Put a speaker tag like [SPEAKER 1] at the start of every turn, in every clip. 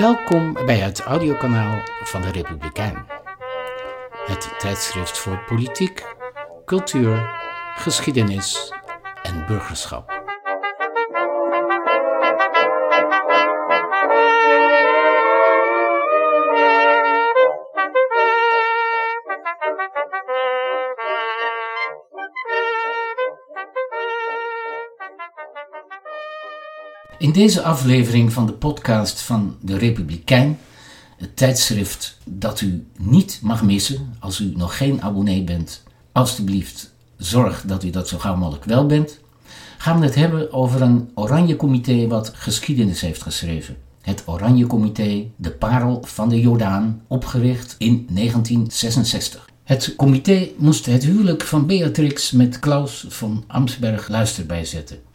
[SPEAKER 1] Welkom bij het audiokanaal van de Republikein. Het tijdschrift voor politiek, cultuur, geschiedenis en burgerschap. In deze aflevering van de podcast van de Republikein, het tijdschrift dat u niet mag missen als u nog geen abonnee bent, alstublieft zorg dat u dat zo gauw mogelijk wel bent, gaan we het hebben over een Oranje Comité wat geschiedenis heeft geschreven. Het Oranje Comité, de parel van de Jordaan, opgericht in 1966. Het comité moest het huwelijk van Beatrix met Klaus van Amsberg luister bijzetten.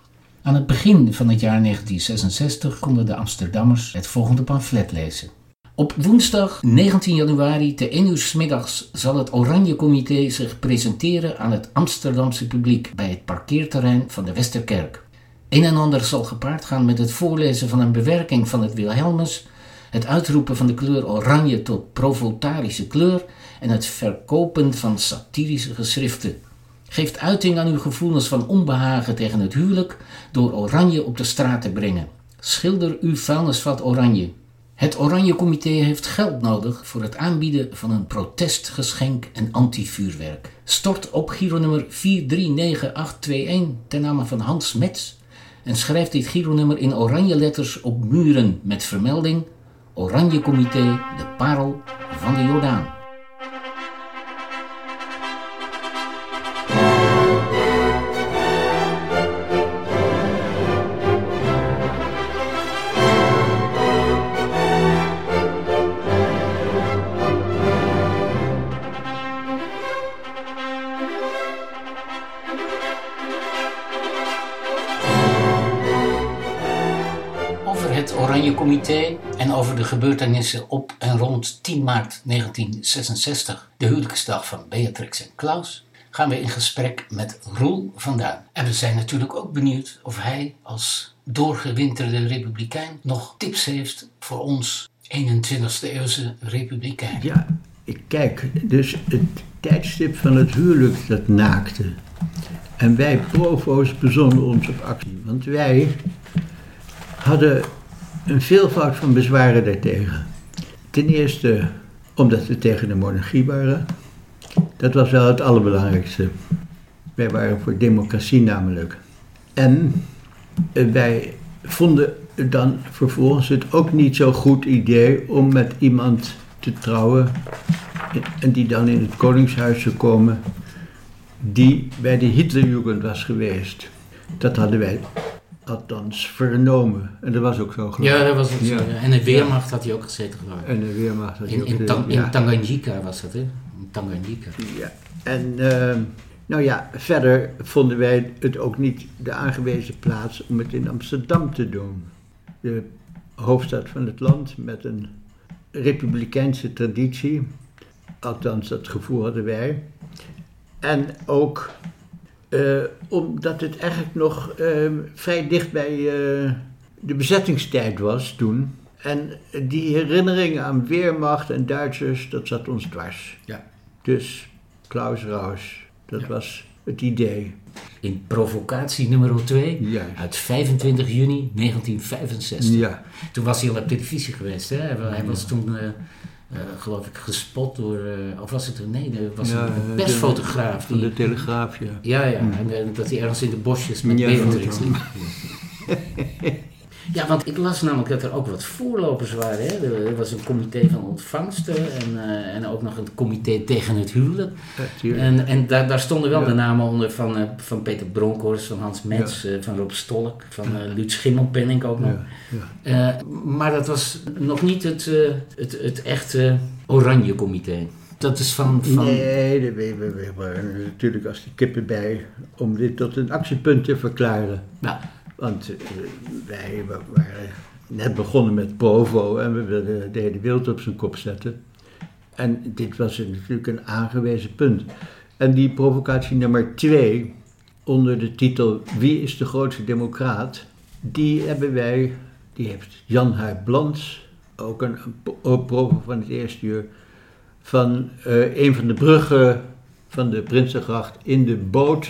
[SPEAKER 1] Aan het begin van het jaar 1966 konden de Amsterdammers het volgende pamflet lezen. Op woensdag 19 januari te 1 uur s middags zal het Oranje Comité zich presenteren aan het Amsterdamse publiek bij het parkeerterrein van de Westerkerk. Een en ander zal gepaard gaan met het voorlezen van een bewerking van het Wilhelmus, het uitroepen van de kleur oranje tot provotarische kleur en het verkopen van satirische geschriften. Geeft uiting aan uw gevoelens van onbehagen tegen het huwelijk door oranje op de straat te brengen. Schilder uw vuilnisvat oranje. Het Oranje Comité heeft geld nodig voor het aanbieden van een protestgeschenk en antivuurwerk. Stort op gironummer 439821 ten name van Hans Mets en schrijft dit gironummer in oranje letters op muren met vermelding Oranje Comité, de parel van de Jordaan. Over de gebeurtenissen op en rond 10 maart 1966, de huwelijksdag van Beatrix en Klaus, gaan we in gesprek met Roel van Duin. En we zijn natuurlijk ook benieuwd of hij als doorgewinterde republikein nog tips heeft voor ons 21ste eeuwse republikein.
[SPEAKER 2] Ja, ik kijk, dus het tijdstip van het huwelijk dat naakte. En wij provo's bezonnen ons op actie. Want wij hadden een veelvoud van bezwaren daartegen. Ten eerste omdat we tegen de monarchie waren. Dat was wel het allerbelangrijkste. Wij waren voor democratie namelijk. En wij vonden dan vervolgens het ook niet zo'n goed idee om met iemand te trouwen en die dan in het koningshuis zou komen die bij de Hitlerjugend was geweest. Dat hadden wij althans vernomen. En dat was ook zo geloof ik.
[SPEAKER 1] Ja, dat was zo, ja. En de Weermacht had hij ook gezeten geloof ik.
[SPEAKER 2] En de Weermacht had
[SPEAKER 1] In,
[SPEAKER 2] ook
[SPEAKER 1] in. Tanganyika was dat, hè? In Tanganyika.
[SPEAKER 2] Ja. En ehm, nou ja, verder vonden wij het ook niet de aangewezen plaats om het in Amsterdam te doen. De hoofdstad van het land met een republikeinse traditie. Althans, dat gevoel hadden wij. En ook eh, omdat het eigenlijk nog ehm, vrij dicht bij eh, de bezettingstijd was toen. En die herinnering aan Weermacht en Duitsers, dat zat ons dwars.
[SPEAKER 1] Ja.
[SPEAKER 2] Dus Klaus Raus, dat
[SPEAKER 1] Ja.
[SPEAKER 2] was het idee.
[SPEAKER 1] In provocatie nummer 2
[SPEAKER 2] Juist.
[SPEAKER 1] uit 25 juni 1965.
[SPEAKER 2] Ja,
[SPEAKER 1] Toen was hij al op televisie geweest, hè? Hij, wa- hij was toen, eh, eh, geloof ik, gespot door. eh, of was het een. Nee, er was
[SPEAKER 2] Ja,
[SPEAKER 1] een
[SPEAKER 2] de-
[SPEAKER 1] persfotograaf.
[SPEAKER 2] van
[SPEAKER 1] Die,
[SPEAKER 2] de Telegraaf, ja.
[SPEAKER 1] ja, ja. En, eh, dat hij ergens in de bosjes met
[SPEAKER 2] Ja,
[SPEAKER 1] Beatrix liep. Ja, want ik las namelijk dat er ook wat voorlopers waren. Hè? Er was een comité van ontvangsten en, eh, en ook nog een comité tegen het huwelijk.
[SPEAKER 2] Natuurlijk.
[SPEAKER 1] En, en daar, daar stonden wel
[SPEAKER 2] Ja.
[SPEAKER 1] de namen onder van, eh, van Peter Bronkhorst, van Hans Metz, eh, van Rob Stolk, van Luut Schimmelpenning ook nog.
[SPEAKER 2] Ja, ja.
[SPEAKER 1] Maar dat was nog niet het, het, het echte Oranje Comité. Dat is van... van
[SPEAKER 2] Nee, we, er natuurlijk als de kippen bij om dit tot een actiepunt te verklaren.
[SPEAKER 1] nou,
[SPEAKER 2] Want eh, wij wa- waren net begonnen met Provo en we wilden de hele wereld op zijn kop zetten. En dit was natuurlijk een aangewezen punt. En die provocatie nummer twee, onder de titel Wie is de grootste democraat? Die hebben wij, die heeft Jan Huib Blans ook een, een provo van het eerste uur, van uh, een van de bruggen van de Prinsengracht in de boot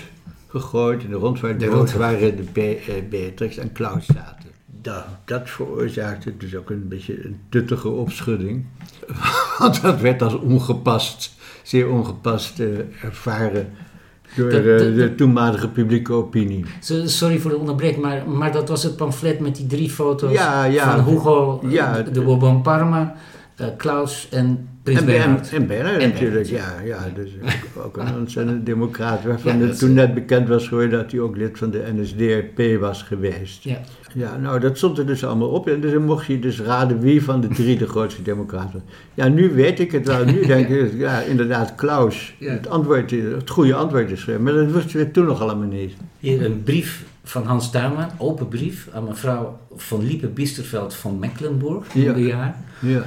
[SPEAKER 2] gegooid, in de rondvaartboot, waar de Be Beatrix en Klaus zaten. Dat, dat veroorzaakte dus ook een beetje een tuttige opschudding. Want dat werd als ongepast, zeer ongepast uh, ervaren door de, de, de, toenmalige publieke opinie.
[SPEAKER 1] Sorry voor de onderbreking, maar, maar dat was het pamflet met die drie foto's ja, ja, van Hugo ja, de Bourbon Parma, uh, Klaus en
[SPEAKER 2] en,
[SPEAKER 1] Bernhard.
[SPEAKER 2] En, en Bernhard natuurlijk, ja. ja dus ook, een ontzettende democraat, waarvan het toen net bekend was geworden dat hij ook lid van de NSDAP was geweest. Ja. Ja, nou dat stond er dus allemaal op. En dus dan mocht je dus raden wie van de drie de grootste democraten. Ja, nu weet ik het wel. Nu denk ik, ja, inderdaad, Klaus. Het, antwoord, het goede antwoord is Maar dat wisten we toen nog allemaal niet.
[SPEAKER 1] Hier een brief van Hans Tuinman, open brief aan mevrouw van Liepe-Bisterveld van Mecklenburg, ja. jaar. Ja.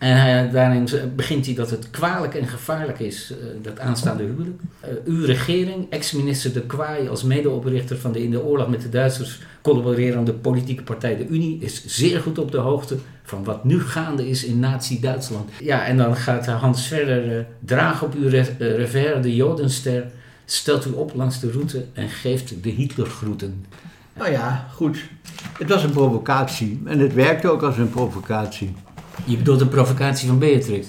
[SPEAKER 1] En uh, daarin begint hij dat het kwalijk en gevaarlijk is, uh, dat aanstaande huwelijk. Uh, uw regering, ex-minister De Kwaai als medeoprichter van de in de oorlog met de Duitsers collaborerende politieke partij De Unie, is zeer goed op de hoogte van wat nu gaande is in Nazi-Duitsland. Ja, en dan gaat Hans verder, draag op uw revers de Jodenster, stelt u op langs de route en geeft de Hitlergroeten.
[SPEAKER 2] Nou ja, goed. Het was een provocatie en het werkte ook als een provocatie.
[SPEAKER 1] Je bedoelt de provocatie van Beatrix?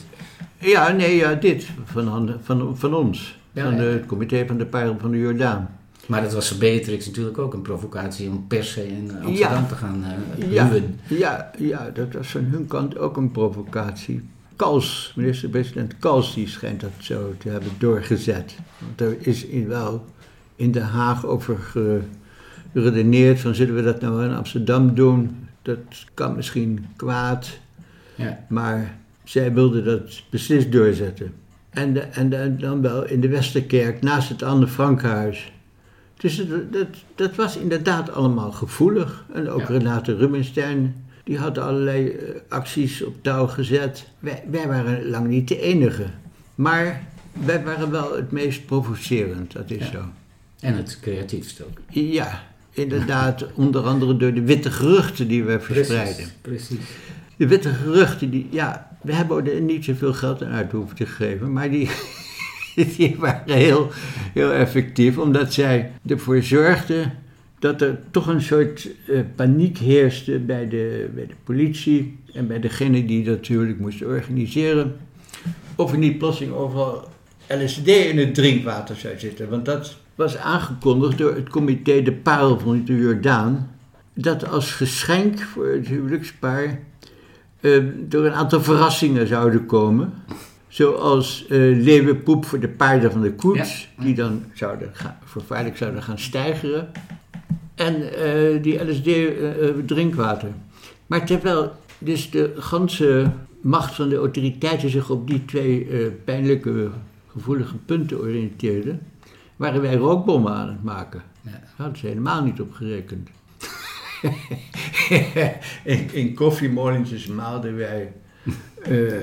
[SPEAKER 2] Ja, nee, ja, dit. Van, van, van ons. van de, het comité van de Parel van de Jordaan.
[SPEAKER 1] Maar dat was voor Beatrix natuurlijk ook een provocatie om per se in Amsterdam te gaan uh,
[SPEAKER 2] ja, ja, ja, dat was van hun kant ook een provocatie. Kals, minister-president Kals, die schijnt dat zo te hebben doorgezet. Want er is in, wel in Den Haag over geredeneerd van zullen we dat nou in Amsterdam doen? Dat kan misschien kwaad. Ja. Maar zij wilde dat beslist doorzetten. En, de, en dan wel in de Westerkerk, naast het Anne Frankhuis. Dus dat, dat was inderdaad allemaal gevoelig. En ook Renate Rubinstein, die had allerlei eh, acties op touw gezet. Wij, wij waren lang niet de enige. Maar wij waren wel het meest provocerend, dat is zo.
[SPEAKER 1] En het creatiefst ook.
[SPEAKER 2] Ja, inderdaad, onder andere door de witte geruchten die we verspreiden.
[SPEAKER 1] Precies, precies
[SPEAKER 2] de witte geruchten, die, ja, we hebben er niet zoveel geld aan uit hoeven te geven, maar die, die waren heel, heel effectief, omdat zij ervoor zorgden dat er toch een soort uh, paniek heerste bij de, bij de politie en bij degene die dat natuurlijk moest organiseren. Of er niet plotseling overal LSD in het drinkwater zou zitten. Want dat was aangekondigd door het comité De Parel van de Jordaan. Dat als geschenk voor het huwelijkspaar uh, door een aantal verrassingen zouden komen. Zoals uh, leeuwenpoep voor de paarden van de koets, die dan zouden gaan, vervaarlijk zouden gaan stijgeren. En uh, die LSD-drinkwater. Eh, maar terwijl dus de ganse macht van de autoriteiten zich op die twee pijnlijke, gevoelige punten oriënteerde, waren wij rookbommen aan het maken. Ja. Daar hadden ze helemaal niet op gerekend. in, in koffiemolentjes maalden wij uh,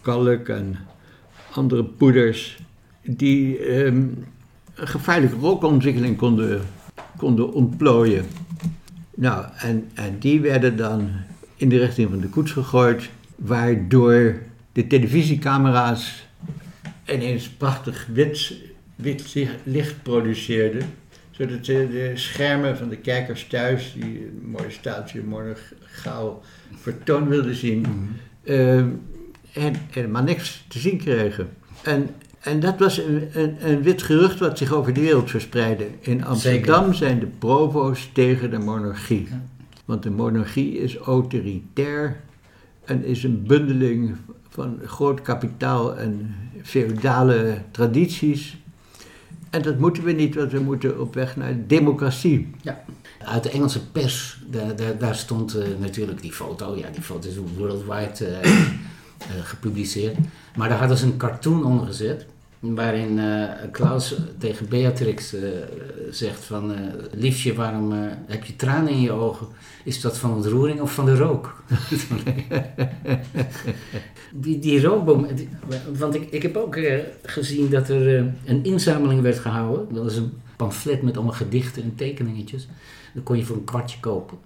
[SPEAKER 2] kalk en andere poeders die een gevaarlijke rookontwikkeling konden, konden ontplooien. Nou, en, en die werden dan in de richting van de koets gegooid, waardoor de televisiecamera's ineens prachtig wit, wit licht produceerden zodat de schermen van de kijkers thuis, die een mooi staaltje monogaal vertoon wilden zien, mm helemaal niks te zien kregen. En, en dat was een, een, een, wit gerucht wat zich over de wereld verspreidde. In Amsterdam zijn de provo's tegen de monarchie. Want de monarchie is autoritair en is een bundeling van groot kapitaal en feudale tradities en dat moeten we niet, want we moeten op weg naar democratie.
[SPEAKER 1] Ja. Uit de Engelse pers, daar, daar, stond uh, natuurlijk die foto. Ja, die foto is worldwide uh, gepubliceerd. Maar daar hadden ze een cartoon onder gezet. Waarin Klaus tegen Beatrix zegt van... liefje, waarom heb je tranen in je ogen? Is dat van ontroering of van de rook? die, die rookboom, want ik, ik heb ook gezien dat er een inzameling werd gehouden. Dat is een pamflet met allemaal gedichten en tekeningetjes. Dat kon je voor een kwartje kopen.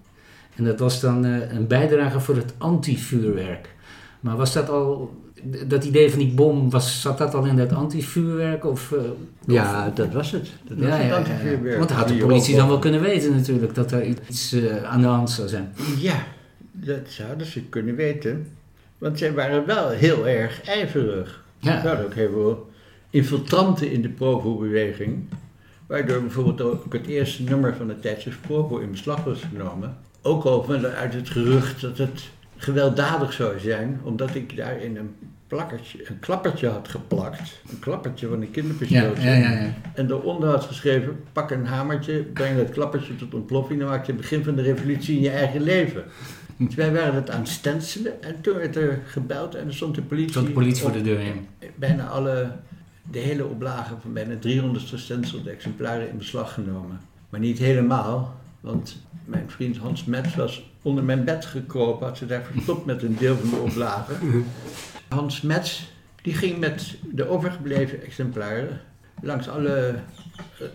[SPEAKER 1] En dat was dan eh, een bijdrage voor het anti-vuurwerk. Maar was dat al, dat idee van die bom, was, zat dat al in dat anti-vuurwerk? Of, eh,
[SPEAKER 2] Ja, dat was het. Dat was het
[SPEAKER 1] ja,
[SPEAKER 2] antivuurwerk.
[SPEAKER 1] ja. Want dat had de politie dan wel kunnen weten natuurlijk, dat er iets eh, aan de hand zou zijn.
[SPEAKER 2] Ja, dat zouden ze kunnen weten. Want zij waren wel heel erg ijverig.
[SPEAKER 1] Ja.
[SPEAKER 2] Er waren ook heel veel infiltranten in de Provo-beweging. Waardoor bijvoorbeeld ook het eerste nummer van het tijdschrift Provo in beslag was genomen. Ook al vanuit het gerucht dat het gewelddadig zou zijn, omdat ik daar in een, plakkertje, een klappertje had geplakt. Een klappertje van een
[SPEAKER 1] ja, ja, ja.
[SPEAKER 2] En daaronder had geschreven: pak een hamertje, breng dat klappertje tot ontploffing, dan maak je het begin van de revolutie in je eigen leven. Dus wij waren het aan het en toen werd er gebeld en er stond de politie.
[SPEAKER 1] Stond de politie voor de deur heen.
[SPEAKER 2] Bijna alle, de hele oplage van bijna 300 gestencelde exemplaren in beslag genomen. Maar niet helemaal, want mijn vriend Hans Metz was onder mijn bed gekropen, had ze daar verstopt met een deel van de oplage. Hans Metz, die ging met de overgebleven exemplaren langs alle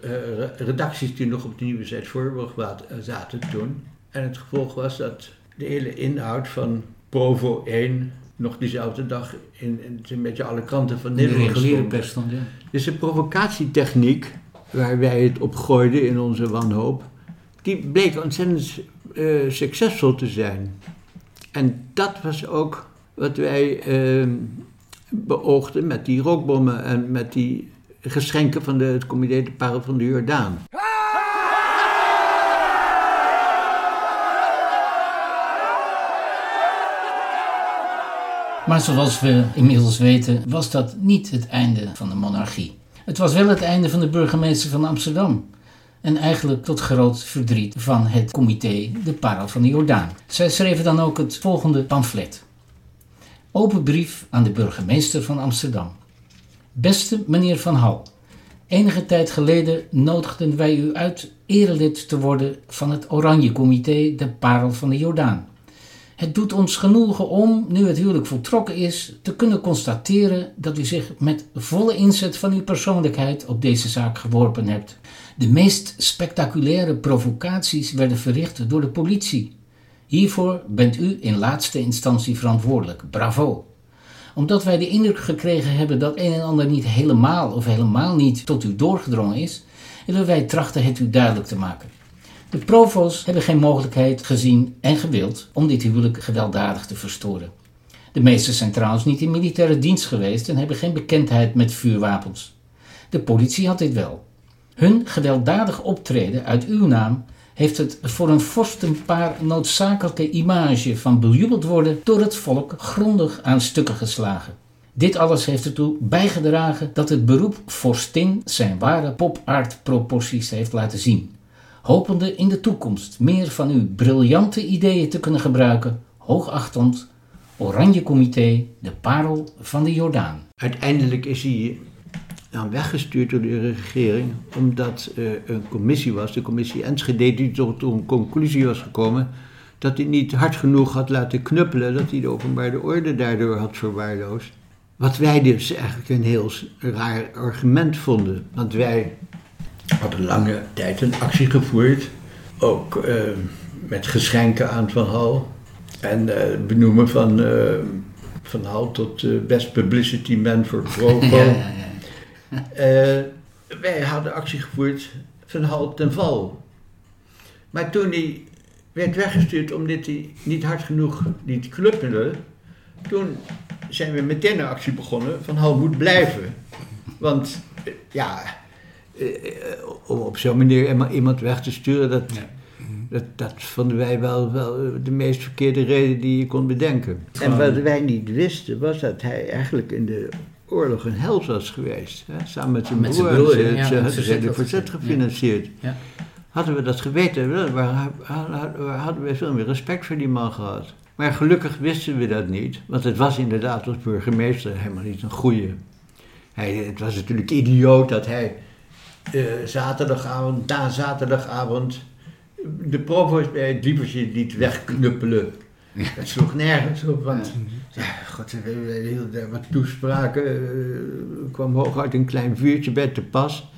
[SPEAKER 2] eh, eh, redacties die nog op de Nieuwe Tijd Voorburg eh, zaten toen. En het gevolg was dat de hele inhoud van Provo 1 nog diezelfde dag in, in zo'n beetje alle kranten van
[SPEAKER 1] In de
[SPEAKER 2] Nederland
[SPEAKER 1] reguliere pers stond, ja.
[SPEAKER 2] Dus de provocatietechniek, waar wij het op gooiden in onze wanhoop, die bleek ontzettend eh, succesvol te zijn. En dat was ook wat wij eh, beoogden met die rookbommen en met die geschenken van de, het comité de Parel van de Jordaan.
[SPEAKER 1] Maar zoals we inmiddels weten, was dat niet het einde van de monarchie. Het was wel het einde van de burgemeester van Amsterdam. En eigenlijk tot groot verdriet van het comité De Parel van de Jordaan. Zij schreven dan ook het volgende pamflet. Open brief aan de burgemeester van Amsterdam. Beste meneer Van Hal, enige tijd geleden nodigden wij u uit erelid te worden van het Oranje Comité De Parel van de Jordaan. Het doet ons genoegen om, nu het huwelijk voltrokken is, te kunnen constateren dat u zich met volle inzet van uw persoonlijkheid op deze zaak geworpen hebt. De meest spectaculaire provocaties werden verricht door de politie. Hiervoor bent u in laatste instantie verantwoordelijk. Bravo! Omdat wij de indruk gekregen hebben dat een en ander niet helemaal of helemaal niet tot u doorgedrongen is, willen wij trachten het u duidelijk te maken. De provo's hebben geen mogelijkheid gezien en gewild om dit huwelijk gewelddadig te verstoren. De meesten zijn trouwens niet in militaire dienst geweest en hebben geen bekendheid met vuurwapens. De politie had dit wel. Hun gewelddadig optreden uit uw naam heeft het voor een vorstenpaar noodzakelijke image van bejubeld worden door het volk grondig aan stukken geslagen. Dit alles heeft ertoe bijgedragen dat het beroep vorstin zijn ware pop-art-proporties heeft laten zien. Hopende in de toekomst meer van uw briljante ideeën te kunnen gebruiken, hoogachtend Oranje Comité, de parel van de Jordaan.
[SPEAKER 2] Uiteindelijk is hij dan weggestuurd door de regering, omdat eh, een commissie was, de commissie Enschede, die tot een conclusie was gekomen dat hij niet hard genoeg had laten knuppelen, dat hij de openbare orde daardoor had verwaarloosd. Wat wij dus eigenlijk een heel raar argument vonden, want wij hadden lange tijd een actie gevoerd, ook eh, met geschenken aan Van Hal en eh, benoemen van eh, Van Hal tot best publicity man voor Provo.
[SPEAKER 1] Ja, ja, ja.
[SPEAKER 2] Wij hadden actie gevoerd van Hal ten val. Maar toen hij werd weggestuurd omdat hij niet hard genoeg liet knuppelen, toen zijn we meteen een actie begonnen van Hal moet blijven. Want ja, om op zo'n manier iemand- iemand weg te sturen, dat,
[SPEAKER 1] Ja.
[SPEAKER 2] dat, dat vonden wij wel, wel de meest verkeerde reden die je kon bedenken. En wat wij niet wisten was dat hij eigenlijk in de oorlog een held was geweest. Hè? Samen met zijn
[SPEAKER 1] Met zijn
[SPEAKER 2] broer.
[SPEAKER 1] broer,
[SPEAKER 2] Ze-
[SPEAKER 1] ja,
[SPEAKER 2] ze
[SPEAKER 1] het
[SPEAKER 2] hadden
[SPEAKER 1] verzet
[SPEAKER 2] de verzet gefinancierd.
[SPEAKER 1] Ja.
[SPEAKER 2] Hadden we dat geweten, hadden hadden we veel meer respect voor die man gehad. Maar gelukkig wisten we dat niet, want het was inderdaad als burgemeester helemaal niet een goeie. Hij, het was natuurlijk idioot dat hij eh, zaterdagavond, na zaterdagavond, de provost bij het dievertje liet wegknuppelen. Dat sloeg nergens op, want ja, god, wat toespraken, eh, kwam hooguit een klein vuurtje bij te pas.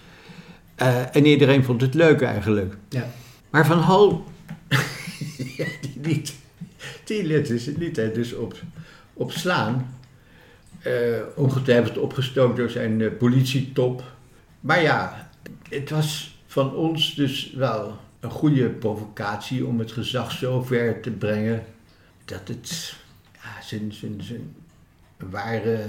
[SPEAKER 2] Eh, en iedereen vond het leuk eigenlijk.
[SPEAKER 1] Ja.
[SPEAKER 2] Maar Van Hal, ja, die liet, die liet, dus, liet hij dus op, op slaan. Ongetwijfeld opgestookt door zijn politietop. Maar ja, het was van ons dus wel een goede provocatie om het gezag zo ver te brengen dat het ja, zijn, zijn, zijn ware,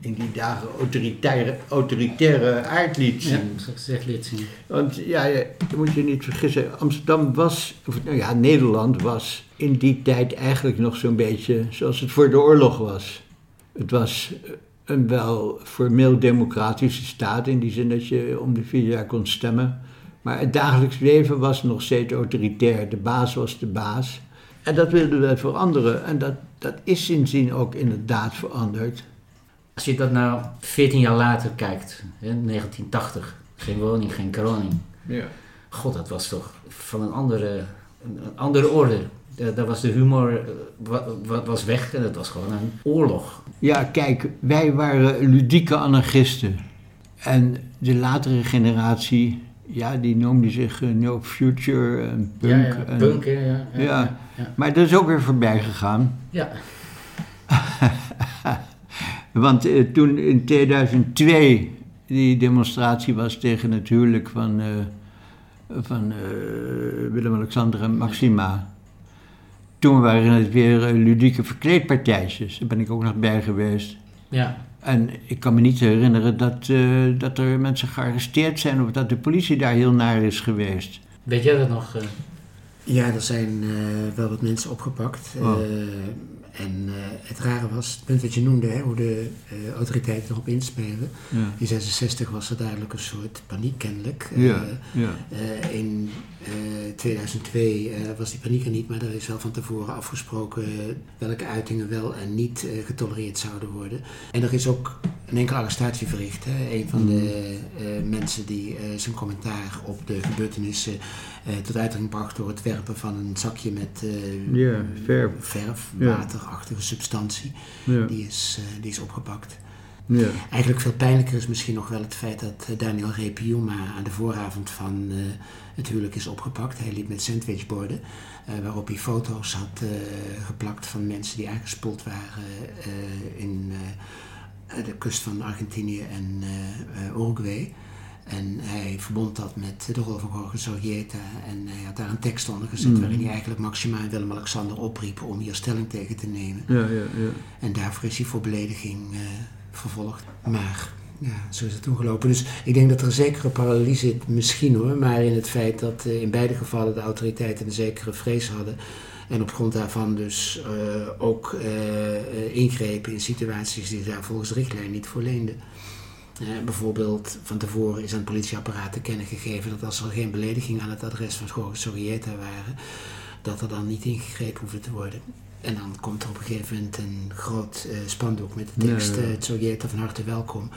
[SPEAKER 2] in die dagen autoritaire, autoritaire aard liet
[SPEAKER 1] Ja,
[SPEAKER 2] zien.
[SPEAKER 1] zoals gezegd liet zien.
[SPEAKER 2] Want ja, je je moet je niet vergissen, Amsterdam was, of nou ja, Nederland was in die tijd eigenlijk nog zo'n beetje zoals het voor de oorlog was. Het was een wel formeel democratische staat in die zin dat je om de vier jaar kon stemmen. Maar het dagelijks leven was nog steeds autoritair. De baas was de baas. En dat wilden we veranderen. En dat, dat is sindsdien ook inderdaad veranderd.
[SPEAKER 1] Als je dat nou 14 jaar later kijkt, hè, 1980, geen woning, geen kroning.
[SPEAKER 2] Ja.
[SPEAKER 1] God, dat was toch van een andere, een andere orde. Da- Daar was de humor eh, wa- wa- was weg en het was gewoon een oorlog.
[SPEAKER 2] Ja, kijk, wij waren ludieke anarchisten. En de latere generatie, ja, die noemde zich eh, No Future en punk.
[SPEAKER 1] ja, ja,
[SPEAKER 2] en-
[SPEAKER 1] punk, hè, ja, ja.
[SPEAKER 2] Maar dat is ook weer voorbij gegaan.
[SPEAKER 1] Ja,
[SPEAKER 2] Want eh, toen in 2002 die demonstratie was tegen het huwelijk van, eh, van eh, Willem-Alexander en Maxima. Toen waren het weer eh, ludieke verkleedpartijtjes. Daar ben ik ook nog bij geweest.
[SPEAKER 1] ja.
[SPEAKER 2] En ik kan me niet herinneren dat, eh, dat er mensen gearresteerd zijn of dat de politie daar heel naar is geweest.
[SPEAKER 1] Weet jij dat nog? eh?
[SPEAKER 3] Ja, er zijn eh, wel wat mensen opgepakt.
[SPEAKER 2] Oh.
[SPEAKER 3] En eh, het rare was, het punt wat je noemde, hè, hoe de eh, autoriteiten erop inspelen.
[SPEAKER 2] Ja,
[SPEAKER 3] In 66 was er duidelijk een soort paniek kennelijk. Eh,
[SPEAKER 2] ja.
[SPEAKER 3] in eh, 2002 eh, was die paniek er niet, maar er is wel van tevoren afgesproken welke uitingen wel en niet getolereerd zouden worden. En er is ook een enkele arrestatie verricht. Hè. Een van de eh, mensen die eh, zijn commentaar op de gebeurtenissen eh, tot uiting bracht door het werpen van een zakje met
[SPEAKER 2] Ja, verf.
[SPEAKER 3] verf, waterachtige substantie, die, is, die is opgepakt.
[SPEAKER 2] ja.
[SPEAKER 3] Eigenlijk veel pijnlijker is misschien nog wel het feit dat Daniel Repiuma aan de vooravond van het huwelijk is opgepakt. Hij liep met sandwichborden eh, waarop hij foto's had geplakt van mensen die aangespoeld waren in de kust van Argentinië en eh, eh, Uruguay. En hij verbond dat met de rol van Jorge Sorrieta. En hij had daar een tekst onder gezet
[SPEAKER 2] Mm.
[SPEAKER 3] waarin hij eigenlijk Maxima en Willem-Alexander opriep om hier stelling tegen te nemen.
[SPEAKER 2] ja, ja, ja.
[SPEAKER 3] En daarvoor is hij voor belediging eh, vervolgd. Maar ja, zo is het toen gelopen. Dus ik denk dat er een zekere parallel zit, misschien hoor, maar in het feit dat eh, in beide gevallen de autoriteiten een zekere vrees hadden. En op grond daarvan dus eh, ook eh, eh, ingrepen in situaties die daar volgens de richtlijn niet voor leenden. Bijvoorbeeld van tevoren is aan het politieapparaat te kennen gegeven dat als er geen belediging aan het adres van Jorge Sorrieta waren, dat er dan niet ingegrepen hoefde te worden. En dan komt er op een gegeven moment een groot spandoek met de tekst Sorrieta van harte welkom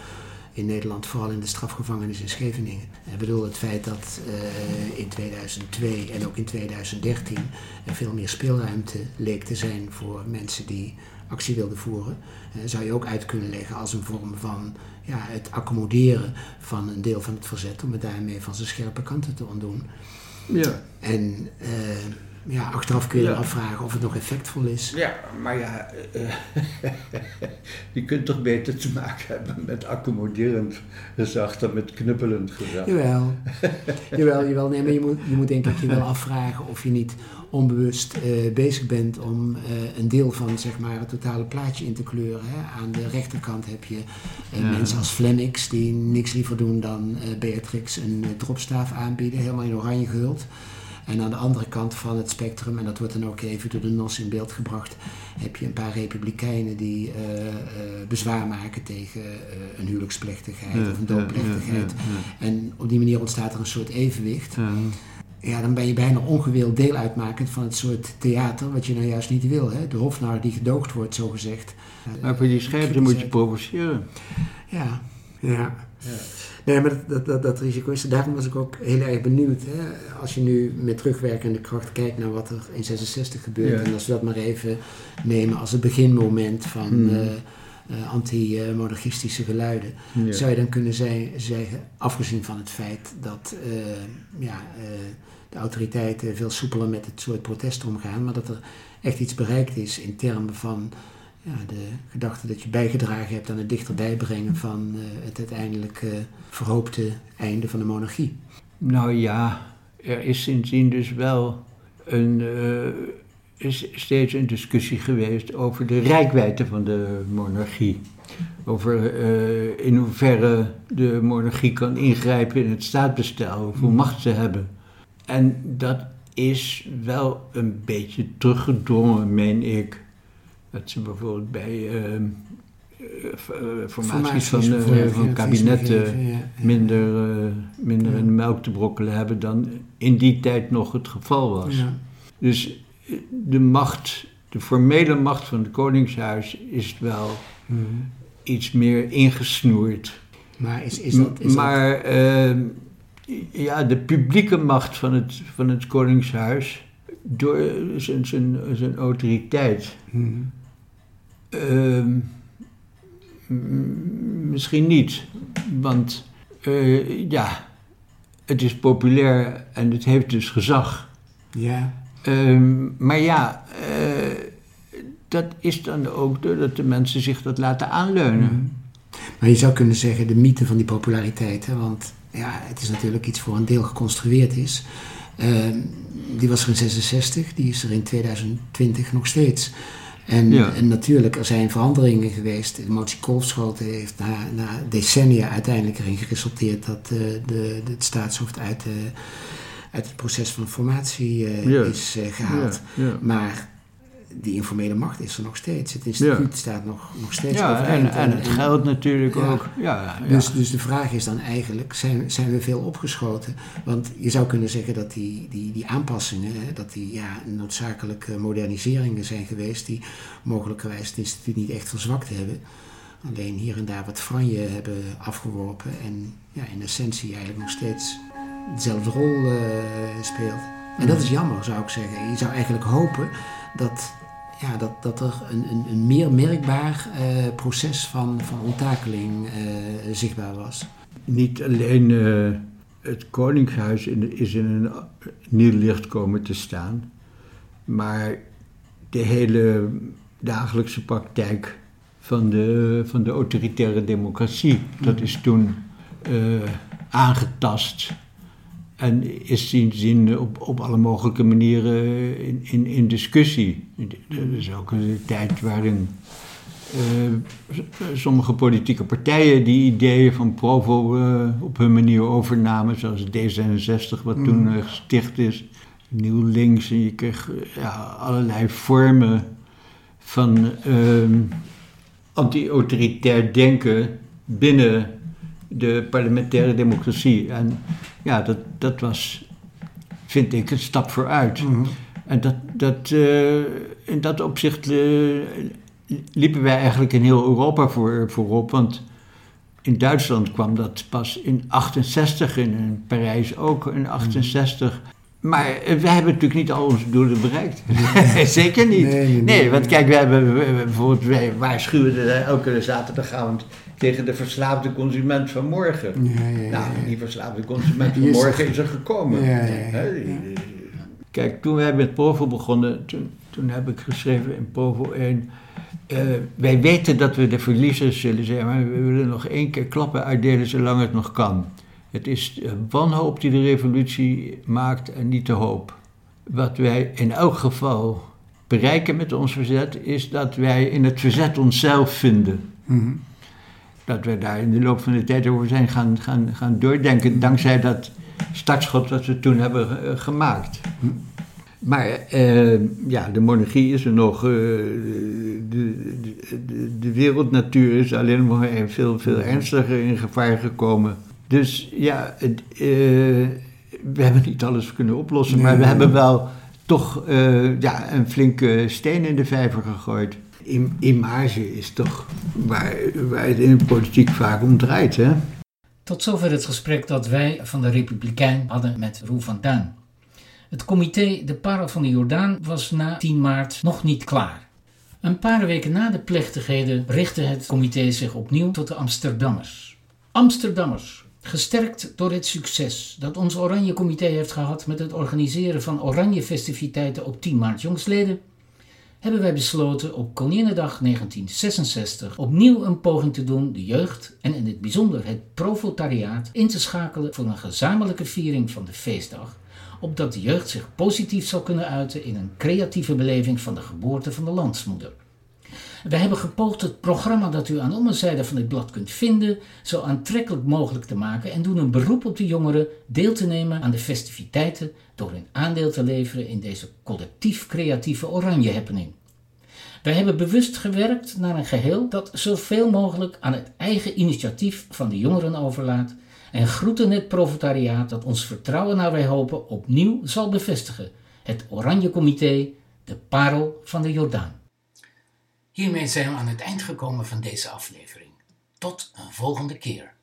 [SPEAKER 3] in Nederland, vooral in de strafgevangenis in Scheveningen. Ik bedoel, het feit dat eh, in 2002 en ook in 2013 er veel meer speelruimte leek te zijn voor mensen die actie wilden voeren, eh, zou je ook uit kunnen leggen als een vorm van ja, het accommoderen van een deel van het verzet om het daarmee van zijn scherpe kanten te ontdoen.
[SPEAKER 2] ja.
[SPEAKER 3] En eh, ja, achteraf kun je
[SPEAKER 2] Ja.
[SPEAKER 3] je afvragen of het nog effectvol is.
[SPEAKER 2] Ja, maar ja, eh, je kunt toch beter te maken hebben met accommoderend gezag dan met knuppelend gezag.
[SPEAKER 3] Jawel, jawel, jawel. Nee, maar je moet, je moet denk ik je wel afvragen of je niet onbewust eh, bezig bent om eh, een deel van zeg maar, het totale plaatje in te kleuren. Hè. Aan de rechterkant heb je
[SPEAKER 2] Ja.
[SPEAKER 3] mensen als Flemix die niks liever doen dan eh, Beatrix een dropstaaf aanbieden, helemaal in oranje gehuld. En aan de andere kant van het spectrum, en dat wordt dan ook even door de NOS in beeld gebracht, heb je een paar republikeinen die eh, eh, bezwaar maken tegen eh, een huwelijksplechtigheid of een doodplechtigheid. En op die manier ontstaat er een soort evenwicht.
[SPEAKER 2] Ja,
[SPEAKER 3] dan ben je bijna ongewild deel uitmakend van het soort theater wat je nou juist niet wil. Hè? De hofnar die gedoogd wordt, zogezegd.
[SPEAKER 2] Maar voor die scherpte moet je provoceren.
[SPEAKER 3] Ja, ja. Nee, maar dat, dat, dat, dat risico is. Daarom was ik ook heel erg benieuwd. Hè? Als je nu met terugwerkende kracht kijkt naar wat er in 66 gebeurt.
[SPEAKER 2] Ja.
[SPEAKER 3] En als we dat maar even nemen als het beginmoment van
[SPEAKER 2] Hmm.
[SPEAKER 3] eh, eh, anti-monarchistische geluiden.
[SPEAKER 2] Ja.
[SPEAKER 3] Zou je dan kunnen zeggen, afgezien van het feit dat eh, ja, de autoriteiten veel soepeler met het soort protesten omgaan, maar dat er echt iets bereikt is in termen van ja, de gedachte dat je bijgedragen hebt aan het dichterbij brengen van het uiteindelijk verhoopte einde van de monarchie.
[SPEAKER 2] Nou ja, er is sindsdien dus wel een, is steeds een discussie geweest over de rijkwijde van de monarchie. Over in hoeverre de monarchie kan ingrijpen in het staatsbestel, hoeveel macht ze hebben. En dat is wel een beetje teruggedrongen, meen ik. Dat ze bijvoorbeeld bij uh, formaties van, van kabinetten minder, minder in de melk te brokkelen hebben dan in die tijd nog het geval was. Ja. Dus de macht, de formele macht van het Koningshuis is wel hmm. iets meer ingesnoerd.
[SPEAKER 3] Maar is, is dat. Is
[SPEAKER 2] maar ja, de publieke macht van het, van het Koningshuis, door zijn, zijn, zijn autoriteit. Hmm. Ehm, misschien niet, want uh, ja, het is populair en het heeft dus gezag.
[SPEAKER 3] Ja.
[SPEAKER 2] Ehm, maar ja, uh, dat is dan ook doordat de mensen zich dat laten aanleunen. Mhm.
[SPEAKER 3] Maar je zou kunnen zeggen de mythe van die populariteit, hè? want ja, het is natuurlijk iets voor een deel geconstrueerd is. Uh, die was er in 66, die is er in 2020 nog steeds. En, en, natuurlijk, er zijn veranderingen geweest. De motie Kolfschoten heeft na, na, decennia uiteindelijk erin geresulteerd dat uh, de, de, het staatshoofd uit de uit het proces van formatie uh, is gehaald. Ja, maar die informele macht is er nog steeds. Het instituut staat nog, nog steeds
[SPEAKER 2] ja,
[SPEAKER 3] overeind.
[SPEAKER 2] En, en, het geld natuurlijk ook. Ja,
[SPEAKER 3] Dus, dus de vraag is dan eigenlijk, zijn, zijn we veel opgeschoten? Want je zou kunnen zeggen dat die, die, die aanpassingen, dat die ja, noodzakelijke moderniseringen zijn geweest... die mogelijkerwijs het instituut niet echt verzwakt hebben... Alleen hier en daar wat franje hebben afgeworpen en ja, in essentie eigenlijk nog steeds dezelfde rol uh, speelt. En dat is jammer, zou ik zeggen. Je zou eigenlijk hopen dat, ja, dat, dat er een, een, een meer merkbaar uh, proces van, van onttakeling uh, zichtbaar was.
[SPEAKER 2] Niet alleen het Koningshuis in, is in een nieuw licht komen te staan, maar de hele dagelijkse praktijk van de, van de autoritaire democratie. Dat is toen aangetast en is sindsdien op, op alle mogelijke manieren in, in, in discussie. Dat is ook een tijd waarin uh, sommige politieke partijen die ideeën van Provo uh, op hun manier overnamen, zoals D66, wat toen uh, gesticht is. Nieuw links, en je kreeg ja, allerlei vormen van anti-autoritair denken binnen de parlementaire democratie. En ja, dat, dat was, vind ik, een stap vooruit. Mhm. En dat, dat, uh, in dat opzicht uh, liepen wij eigenlijk in heel Europa voor, voorop. Want in Duitsland kwam dat pas in 68, in Parijs ook in 68. Maar wij hebben natuurlijk niet al onze doelen bereikt. Zeker niet. Nee, nee, want kijk, we hebben bijvoorbeeld, wij waarschuwen elke zaterdagavond tegen de verslaafde consument van morgen. Ja, ja, ja, nou, die verslaafde consument van morgen is er gekomen. Kijk, toen wij met Provo begonnen, toen, toen heb ik geschreven in Provo 1... Uh, eh, wij weten dat we de verliezers zullen zijn, maar we willen nog één keer klappen uitdelen zolang het nog kan. Het is wanhoop die de revolutie maakt en niet de hoop. Wat wij in elk geval bereiken met ons verzet, is dat wij in het verzet onszelf vinden. Mm dat we daar in de loop van de tijd over zijn gaan, gaan, gaan doordenken, dankzij dat startschot dat we toen hebben eh, gemaakt. Maar uh, ja, de monarchie is er nog. Uh, de, de, de, wereldnatuur is alleen nog veel, veel ernstiger in gevaar gekomen. Dus ja, uh, we hebben niet alles kunnen oplossen, maar we hebben wel toch ja, een flinke steen in de vijver gegooid image is toch waar, waar het in de politiek vaak om draait. Hè?
[SPEAKER 1] Tot zover het gesprek dat wij van de Republikein hadden met Roel van Duin. Het comité De Parel van de Jordaan was na 10 maart nog niet klaar. Een paar weken na de plechtigheden richtte het comité zich opnieuw tot de Amsterdammers. Amsterdammers, Gesterkt door het succes dat ons Oranje Comité heeft gehad met het organiseren van Oranje festiviteiten op 10 maart jongsleden, hebben wij besloten op Koninginnedag 1966 opnieuw een poging te doen de jeugd en in het bijzonder het profotariaat in te schakelen voor een gezamenlijke viering van de feestdag, opdat de jeugd zich positief zou kunnen uiten in een creatieve beleving van de geboorte van de landsmoeder. Wij hebben gepoogd het programma dat u aan onderzijde van dit blad kunt vinden zo aantrekkelijk mogelijk te maken en doen een beroep op de jongeren deel te nemen aan de festiviteiten door hun aandeel te leveren in deze collectief creatieve oranje happening. Wij hebben bewust gewerkt naar een geheel dat zoveel mogelijk aan het eigen initiatief van de jongeren overlaat en groeten het profetariaat dat ons vertrouwen naar wij hopen opnieuw zal bevestigen. Het Oranje Comité, de parel van de Jordaan. Hiermee zijn we aan het eind gekomen van deze aflevering. Tot een volgende keer.